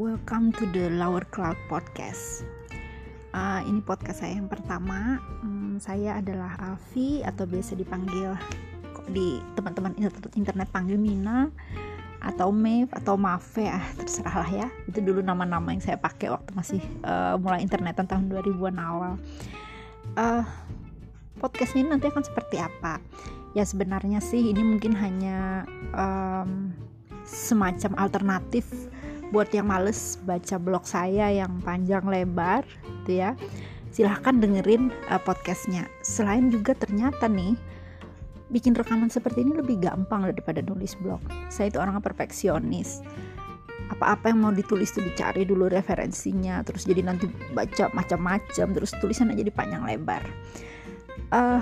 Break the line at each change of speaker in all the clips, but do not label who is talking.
welcome to the Lower Cloud Podcast. Uh, ini podcast saya yang pertama. Um, saya adalah Alfi atau biasa dipanggil di teman-teman internet panggil Mina atau Maeve atau Mave ah terserah lah ya. Itu dulu nama-nama yang saya pakai waktu masih uh, mulai internet tahun 2000-an awal. Uh, podcast ini nanti akan seperti apa? Ya sebenarnya sih ini mungkin hanya um, semacam alternatif buat yang males baca blog saya yang panjang lebar gitu ya. Silahkan dengerin uh, podcastnya. Selain juga ternyata nih bikin rekaman seperti ini lebih gampang daripada nulis blog. Saya itu orang perfeksionis. Apa-apa yang mau ditulis tuh dicari dulu referensinya terus jadi nanti baca macam-macam terus tulisan aja jadi panjang lebar. Uh,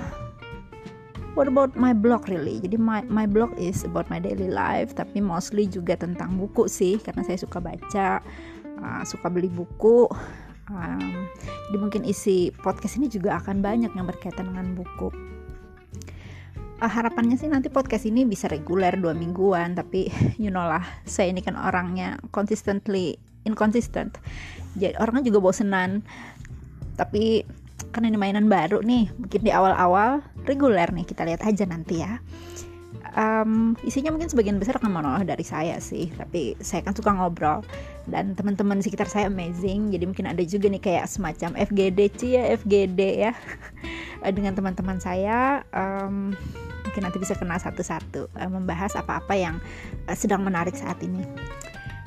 what about my blog really? Jadi my, my blog is about my daily life tapi mostly juga tentang buku sih karena saya suka baca uh, suka beli buku. Um, jadi mungkin isi podcast ini juga akan banyak yang berkaitan dengan buku. Uh, harapannya sih nanti podcast ini bisa reguler dua mingguan tapi you know lah saya ini kan orangnya consistently inconsistent. Jadi orangnya juga bosenan. Tapi kan ini mainan baru nih mungkin di awal-awal reguler nih kita lihat aja nanti ya. Um, isinya mungkin sebagian besar akan monolog dari saya sih tapi saya kan suka ngobrol. Dan teman-teman sekitar saya amazing jadi mungkin ada juga nih kayak semacam FGD cia FGD ya. Dengan teman-teman saya um, mungkin nanti bisa kenal satu-satu uh, membahas apa-apa yang uh, sedang menarik saat ini.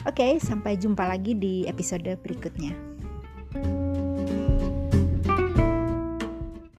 Oke okay, sampai jumpa lagi di episode berikutnya